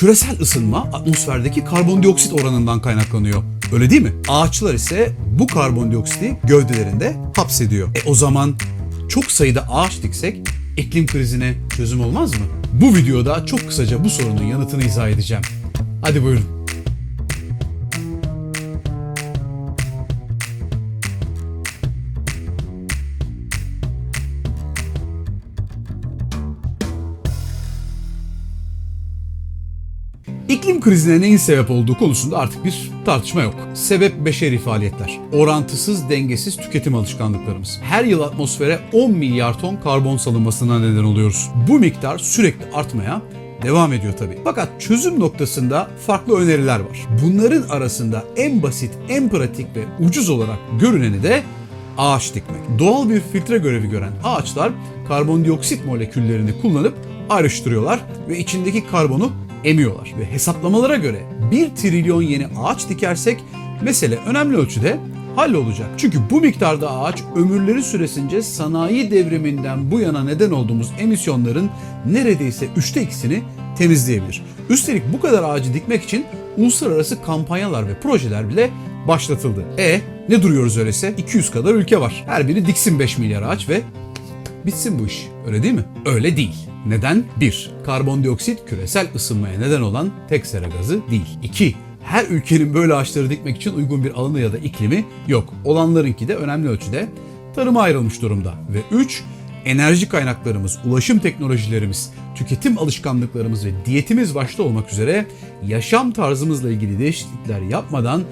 Küresel ısınma atmosferdeki karbondioksit oranından kaynaklanıyor. Öyle değil mi? Ağaçlar ise bu karbondioksiti gövdelerinde hapsediyor. E o zaman çok sayıda ağaç diksek iklim krizine çözüm olmaz mı? Bu videoda çok kısaca bu sorunun yanıtını izah edeceğim. Hadi buyurun. İklim krizine neyin sebep olduğu konusunda artık bir tartışma yok. Sebep beşeri faaliyetler. Orantısız, dengesiz tüketim alışkanlıklarımız. Her yıl atmosfere 10 milyar ton karbon salınmasına neden oluyoruz. Bu miktar sürekli artmaya devam ediyor tabii. Fakat çözüm noktasında farklı öneriler var. Bunların arasında en basit, en pratik ve ucuz olarak görüneni de ağaç dikmek. Doğal bir filtre görevi gören ağaçlar karbondioksit moleküllerini kullanıp ayrıştırıyorlar ve içindeki karbonu emiyorlar. Ve hesaplamalara göre 1 trilyon yeni ağaç dikersek mesele önemli ölçüde hallolacak. Çünkü bu miktarda ağaç ömürleri süresince sanayi devriminden bu yana neden olduğumuz emisyonların neredeyse üçte ikisini temizleyebilir. Üstelik bu kadar ağacı dikmek için uluslararası kampanyalar ve projeler bile başlatıldı. E ne duruyoruz öyleyse? 200 kadar ülke var. Her biri diksin 5 milyar ağaç ve bitsin bu iş. Öyle değil mi? Öyle değil. Neden? 1. Karbondioksit küresel ısınmaya neden olan tek sera gazı değil. 2. Her ülkenin böyle ağaçları dikmek için uygun bir alanı ya da iklimi yok. Olanlarınki de önemli ölçüde tarıma ayrılmış durumda. Ve 3. Enerji kaynaklarımız, ulaşım teknolojilerimiz, tüketim alışkanlıklarımız ve diyetimiz başta olmak üzere yaşam tarzımızla ilgili değişiklikler yapmadan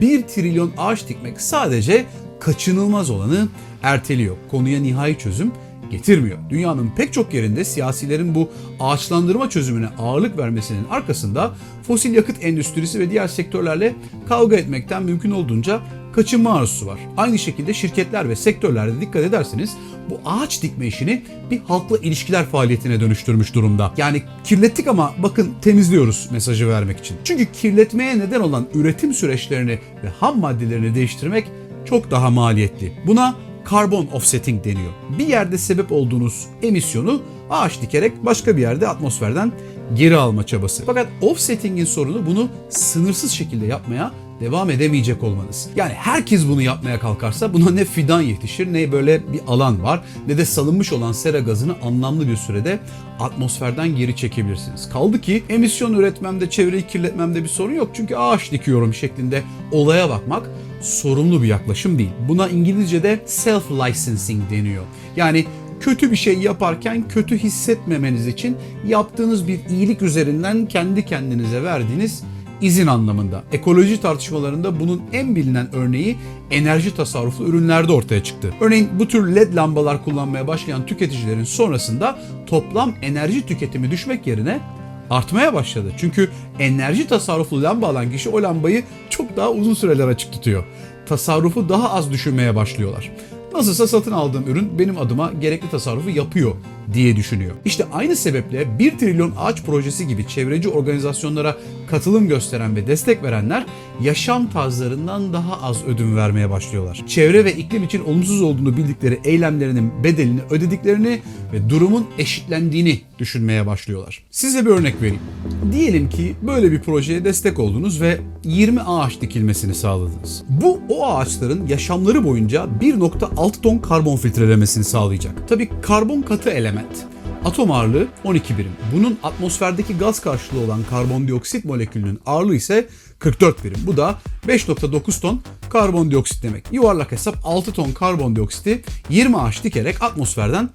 1 trilyon ağaç dikmek sadece kaçınılmaz olanı erteliyor. Konuya nihai çözüm getirmiyor. Dünyanın pek çok yerinde siyasilerin bu ağaçlandırma çözümüne ağırlık vermesinin arkasında fosil yakıt endüstrisi ve diğer sektörlerle kavga etmekten mümkün olduğunca kaçınma arzusu var. Aynı şekilde şirketler ve sektörlerde dikkat ederseniz bu ağaç dikme işini bir halkla ilişkiler faaliyetine dönüştürmüş durumda. Yani kirlettik ama bakın temizliyoruz mesajı vermek için. Çünkü kirletmeye neden olan üretim süreçlerini ve ham maddelerini değiştirmek çok daha maliyetli. Buna karbon offsetting deniyor. Bir yerde sebep olduğunuz emisyonu ağaç dikerek başka bir yerde atmosferden geri alma çabası. Fakat offsetting'in sorunu bunu sınırsız şekilde yapmaya devam edemeyecek olmanız. Yani herkes bunu yapmaya kalkarsa buna ne fidan yetişir ne böyle bir alan var ne de salınmış olan sera gazını anlamlı bir sürede atmosferden geri çekebilirsiniz. Kaldı ki emisyon üretmemde, çevreyi kirletmemde bir sorun yok. Çünkü ağaç dikiyorum şeklinde olaya bakmak sorumlu bir yaklaşım değil. Buna İngilizce'de self-licensing deniyor. Yani kötü bir şey yaparken kötü hissetmemeniz için yaptığınız bir iyilik üzerinden kendi kendinize verdiğiniz izin anlamında. Ekoloji tartışmalarında bunun en bilinen örneği enerji tasarruflu ürünlerde ortaya çıktı. Örneğin bu tür led lambalar kullanmaya başlayan tüketicilerin sonrasında toplam enerji tüketimi düşmek yerine artmaya başladı. Çünkü enerji tasarruflu lamba alan kişi o lambayı çok daha uzun süreler açık tutuyor. Tasarrufu daha az düşünmeye başlıyorlar. Nasılsa satın aldığım ürün benim adıma gerekli tasarrufu yapıyor diye düşünüyor. İşte aynı sebeple 1 trilyon ağaç projesi gibi çevreci organizasyonlara katılım gösteren ve destek verenler yaşam tarzlarından daha az ödün vermeye başlıyorlar. Çevre ve iklim için olumsuz olduğunu bildikleri eylemlerinin bedelini ödediklerini ve durumun eşitlendiğini düşünmeye başlıyorlar. Size bir örnek vereyim. Diyelim ki böyle bir projeye destek oldunuz ve 20 ağaç dikilmesini sağladınız. Bu o ağaçların yaşamları boyunca 1.6 ton karbon filtrelemesini sağlayacak. Tabii karbon katı element. Atom ağırlığı 12 birim. Bunun atmosferdeki gaz karşılığı olan karbondioksit molekülünün ağırlığı ise 44 birim. Bu da 5.9 ton karbondioksit demek. Yuvarlak hesap 6 ton karbondioksiti 20 ağaç dikerek atmosferden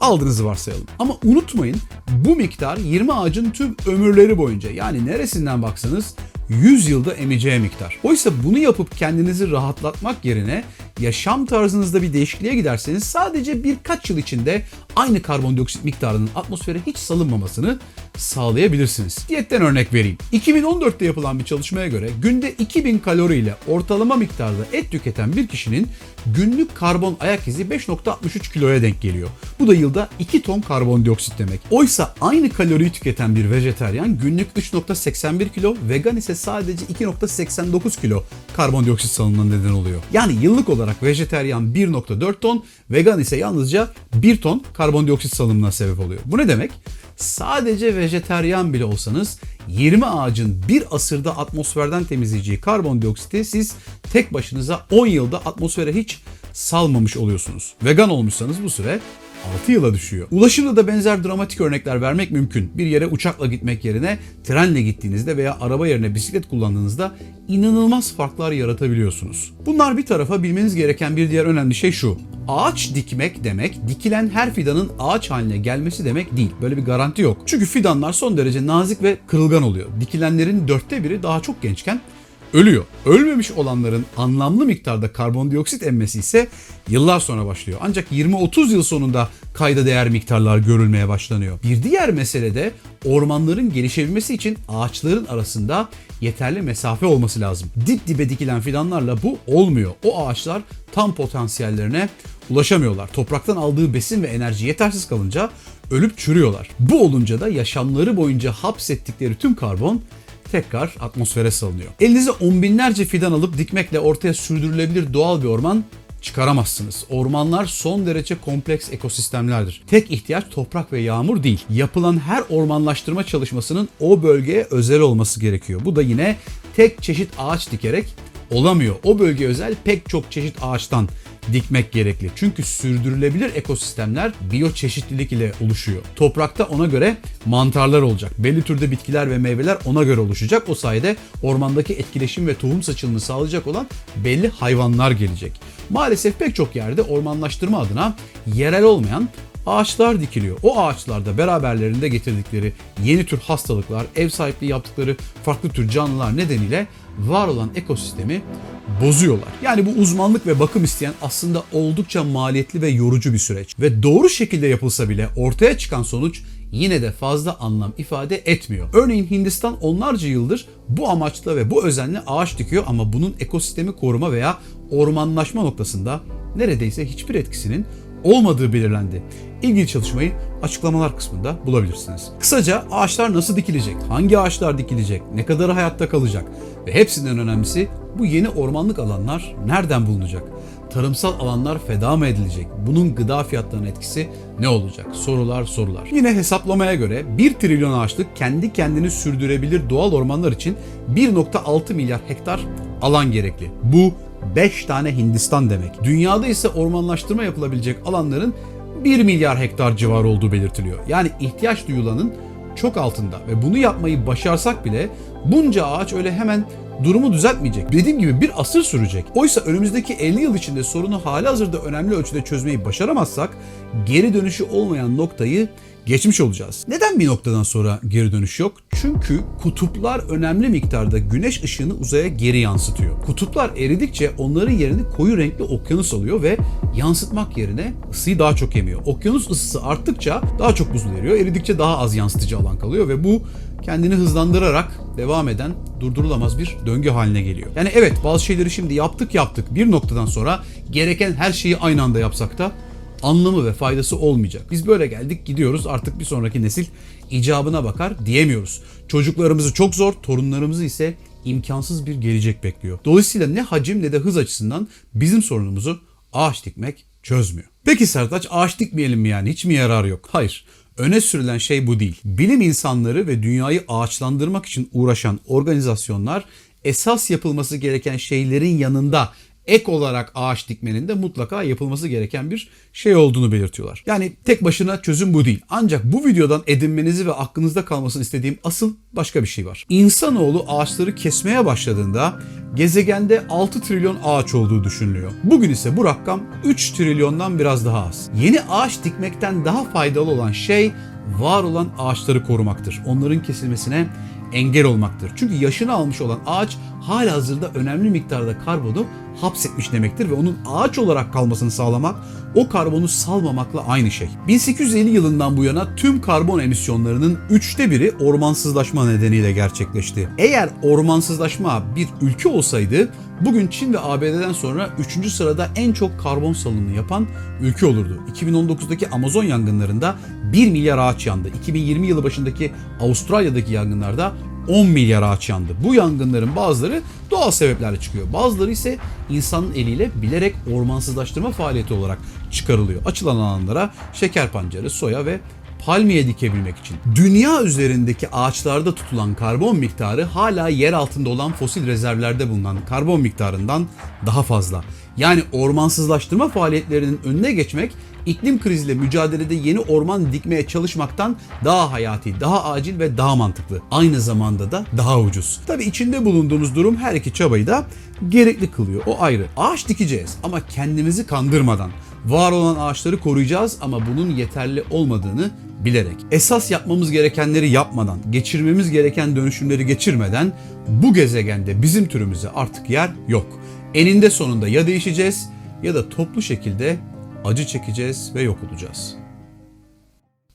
aldığınızı varsayalım. Ama unutmayın bu miktar 20 ağacın tüm ömürleri boyunca yani neresinden baksanız 100 yılda emeceği miktar. Oysa bunu yapıp kendinizi rahatlatmak yerine yaşam tarzınızda bir değişikliğe giderseniz sadece birkaç yıl içinde aynı karbondioksit miktarının atmosfere hiç salınmamasını sağlayabilirsiniz. Diyetten örnek vereyim. 2014'te yapılan bir çalışmaya göre günde 2000 kalori ile ortalama miktarda et tüketen bir kişinin günlük karbon ayak izi 5.63 kiloya denk geliyor. Bu da yılda 2 ton karbondioksit demek. Oysa aynı kaloriyi tüketen bir vejeteryan günlük 3.81 kilo, vegan ise sadece 2.89 kilo karbondioksit salınımına neden oluyor. Yani yıllık olarak vejeteryan 1.4 ton, vegan ise yalnızca 1 ton karbondioksit salınımına sebep oluyor. Bu ne demek? Sadece vejeteryan bile olsanız 20 ağacın bir asırda atmosferden temizleyeceği karbondioksiti siz tek başınıza 10 yılda atmosfere hiç salmamış oluyorsunuz. Vegan olmuşsanız bu süre 6 yıla düşüyor. Ulaşımda da benzer dramatik örnekler vermek mümkün. Bir yere uçakla gitmek yerine trenle gittiğinizde veya araba yerine bisiklet kullandığınızda inanılmaz farklar yaratabiliyorsunuz. Bunlar bir tarafa bilmeniz gereken bir diğer önemli şey şu. Ağaç dikmek demek dikilen her fidanın ağaç haline gelmesi demek değil. Böyle bir garanti yok. Çünkü fidanlar son derece nazik ve kırılgan oluyor. Dikilenlerin dörtte biri daha çok gençken ölüyor. Ölmemiş olanların anlamlı miktarda karbondioksit emmesi ise yıllar sonra başlıyor. Ancak 20-30 yıl sonunda kayda değer miktarlar görülmeye başlanıyor. Bir diğer mesele de ormanların gelişebilmesi için ağaçların arasında yeterli mesafe olması lazım. Dip dibe dikilen fidanlarla bu olmuyor. O ağaçlar tam potansiyellerine ulaşamıyorlar. Topraktan aldığı besin ve enerji yetersiz kalınca ölüp çürüyorlar. Bu olunca da yaşamları boyunca hapsettikleri tüm karbon tekrar atmosfere salınıyor. Elinize on binlerce fidan alıp dikmekle ortaya sürdürülebilir doğal bir orman çıkaramazsınız. Ormanlar son derece kompleks ekosistemlerdir. Tek ihtiyaç toprak ve yağmur değil. Yapılan her ormanlaştırma çalışmasının o bölgeye özel olması gerekiyor. Bu da yine tek çeşit ağaç dikerek olamıyor. O bölge özel pek çok çeşit ağaçtan dikmek gerekli. Çünkü sürdürülebilir ekosistemler biyoçeşitlilik ile oluşuyor. Toprakta ona göre mantarlar olacak. Belli türde bitkiler ve meyveler ona göre oluşacak. O sayede ormandaki etkileşim ve tohum saçılımını sağlayacak olan belli hayvanlar gelecek. Maalesef pek çok yerde ormanlaştırma adına yerel olmayan ağaçlar dikiliyor. O ağaçlarda beraberlerinde getirdikleri yeni tür hastalıklar, ev sahipliği yaptıkları farklı tür canlılar nedeniyle var olan ekosistemi bozuyorlar. Yani bu uzmanlık ve bakım isteyen aslında oldukça maliyetli ve yorucu bir süreç. Ve doğru şekilde yapılsa bile ortaya çıkan sonuç yine de fazla anlam ifade etmiyor. Örneğin Hindistan onlarca yıldır bu amaçla ve bu özenle ağaç dikiyor ama bunun ekosistemi koruma veya ormanlaşma noktasında neredeyse hiçbir etkisinin olmadığı belirlendi. İlgili çalışmayı açıklamalar kısmında bulabilirsiniz. Kısaca ağaçlar nasıl dikilecek, hangi ağaçlar dikilecek, ne kadarı hayatta kalacak ve hepsinden önemlisi bu yeni ormanlık alanlar nereden bulunacak? Tarımsal alanlar feda mı edilecek? Bunun gıda fiyatlarının etkisi ne olacak? Sorular sorular. Yine hesaplamaya göre 1 trilyon ağaçlık kendi kendini sürdürebilir doğal ormanlar için 1.6 milyar hektar alan gerekli. Bu 5 tane Hindistan demek. Dünyada ise ormanlaştırma yapılabilecek alanların 1 milyar hektar civarı olduğu belirtiliyor. Yani ihtiyaç duyulanın çok altında ve bunu yapmayı başarsak bile bunca ağaç öyle hemen durumu düzeltmeyecek. Dediğim gibi bir asır sürecek. Oysa önümüzdeki 50 yıl içinde sorunu hali hazırda önemli ölçüde çözmeyi başaramazsak geri dönüşü olmayan noktayı geçmiş olacağız. Neden bir noktadan sonra geri dönüş yok? Çünkü kutuplar önemli miktarda güneş ışığını uzaya geri yansıtıyor. Kutuplar eridikçe onların yerini koyu renkli okyanus alıyor ve yansıtmak yerine ısıyı daha çok emiyor. Okyanus ısısı arttıkça daha çok buzul eriyor, eridikçe daha az yansıtıcı alan kalıyor ve bu kendini hızlandırarak devam eden durdurulamaz bir döngü haline geliyor. Yani evet bazı şeyleri şimdi yaptık yaptık bir noktadan sonra gereken her şeyi aynı anda yapsak da anlamı ve faydası olmayacak. Biz böyle geldik gidiyoruz artık bir sonraki nesil icabına bakar diyemiyoruz. Çocuklarımızı çok zor, torunlarımızı ise imkansız bir gelecek bekliyor. Dolayısıyla ne hacim ne de hız açısından bizim sorunumuzu ağaç dikmek çözmüyor. Peki Sertaç ağaç dikmeyelim mi yani hiç mi yararı yok? Hayır. Öne sürülen şey bu değil. Bilim insanları ve dünyayı ağaçlandırmak için uğraşan organizasyonlar esas yapılması gereken şeylerin yanında ek olarak ağaç dikmenin de mutlaka yapılması gereken bir şey olduğunu belirtiyorlar. Yani tek başına çözüm bu değil. Ancak bu videodan edinmenizi ve aklınızda kalmasını istediğim asıl başka bir şey var. İnsanoğlu ağaçları kesmeye başladığında gezegende 6 trilyon ağaç olduğu düşünülüyor. Bugün ise bu rakam 3 trilyondan biraz daha az. Yeni ağaç dikmekten daha faydalı olan şey var olan ağaçları korumaktır. Onların kesilmesine engel olmaktır. Çünkü yaşını almış olan ağaç hala hazırda önemli miktarda karbonu hapsetmiş demektir ve onun ağaç olarak kalmasını sağlamak o karbonu salmamakla aynı şey. 1850 yılından bu yana tüm karbon emisyonlarının üçte biri ormansızlaşma nedeniyle gerçekleşti. Eğer ormansızlaşma bir ülke olsaydı bugün Çin ve ABD'den sonra 3. sırada en çok karbon salınımı yapan ülke olurdu. 2019'daki Amazon yangınlarında 1 milyar ağaç yandı. 2020 yılı başındaki Avustralya'daki yangınlarda 10 milyar ağaç yandı. Bu yangınların bazıları doğal sebeplerle çıkıyor. Bazıları ise insanın eliyle bilerek ormansızlaştırma faaliyeti olarak çıkarılıyor. Açılan alanlara şeker pancarı, soya ve palmiye dikebilmek için. Dünya üzerindeki ağaçlarda tutulan karbon miktarı hala yer altında olan fosil rezervlerde bulunan karbon miktarından daha fazla. Yani ormansızlaştırma faaliyetlerinin önüne geçmek iklim kriziyle mücadelede yeni orman dikmeye çalışmaktan daha hayati, daha acil ve daha mantıklı. Aynı zamanda da daha ucuz. Tabi içinde bulunduğumuz durum her iki çabayı da gerekli kılıyor. O ayrı. Ağaç dikeceğiz ama kendimizi kandırmadan. Var olan ağaçları koruyacağız ama bunun yeterli olmadığını bilerek. Esas yapmamız gerekenleri yapmadan, geçirmemiz gereken dönüşümleri geçirmeden bu gezegende bizim türümüze artık yer yok. Eninde sonunda ya değişeceğiz ya da toplu şekilde acı çekeceğiz ve yok olacağız.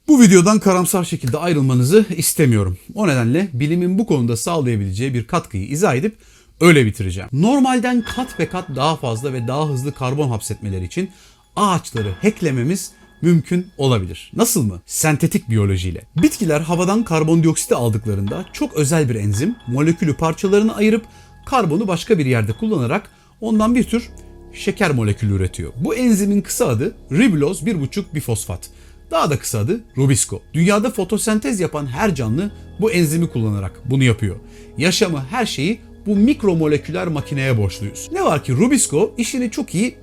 Bu videodan karamsar şekilde ayrılmanızı istemiyorum. O nedenle bilimin bu konuda sağlayabileceği bir katkıyı izah edip öyle bitireceğim. Normalden kat ve kat daha fazla ve daha hızlı karbon hapsetmeleri için ağaçları hacklememiz mümkün olabilir. Nasıl mı? Sentetik biyolojiyle. Bitkiler havadan karbondioksit aldıklarında çok özel bir enzim molekülü parçalarını ayırıp karbonu başka bir yerde kullanarak ondan bir tür şeker molekülü üretiyor. Bu enzimin kısa adı ribuloz 1,5 bifosfat. Daha da kısa adı Rubisco. Dünyada fotosentez yapan her canlı bu enzimi kullanarak bunu yapıyor. Yaşamı, her şeyi bu mikromoleküler makineye borçluyuz. Ne var ki Rubisco işini çok iyi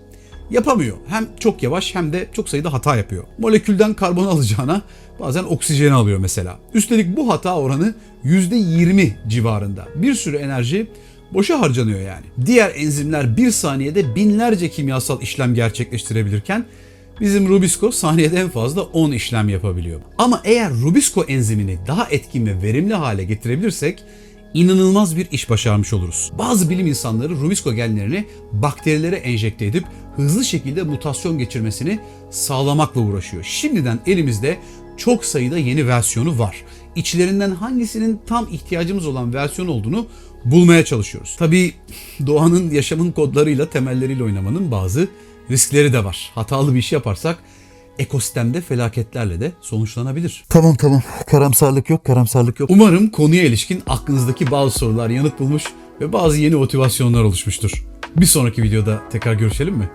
yapamıyor. Hem çok yavaş hem de çok sayıda hata yapıyor. Molekülden karbon alacağına bazen oksijeni alıyor mesela. Üstelik bu hata oranı %20 civarında. Bir sürü enerji boşa harcanıyor yani. Diğer enzimler bir saniyede binlerce kimyasal işlem gerçekleştirebilirken bizim Rubisco saniyede en fazla 10 işlem yapabiliyor. Ama eğer Rubisco enzimini daha etkin ve verimli hale getirebilirsek inanılmaz bir iş başarmış oluruz. Bazı bilim insanları Rubisco genlerini bakterilere enjekte edip hızlı şekilde mutasyon geçirmesini sağlamakla uğraşıyor. Şimdiden elimizde çok sayıda yeni versiyonu var. İçlerinden hangisinin tam ihtiyacımız olan versiyon olduğunu bulmaya çalışıyoruz. Tabii doğanın yaşamın kodlarıyla, temelleriyle oynamanın bazı riskleri de var. Hatalı bir iş yaparsak ekosistemde felaketlerle de sonuçlanabilir. Tamam tamam. Karamsarlık yok, karamsarlık yok. Umarım konuya ilişkin aklınızdaki bazı sorular yanıt bulmuş ve bazı yeni motivasyonlar oluşmuştur. Bir sonraki videoda tekrar görüşelim mi?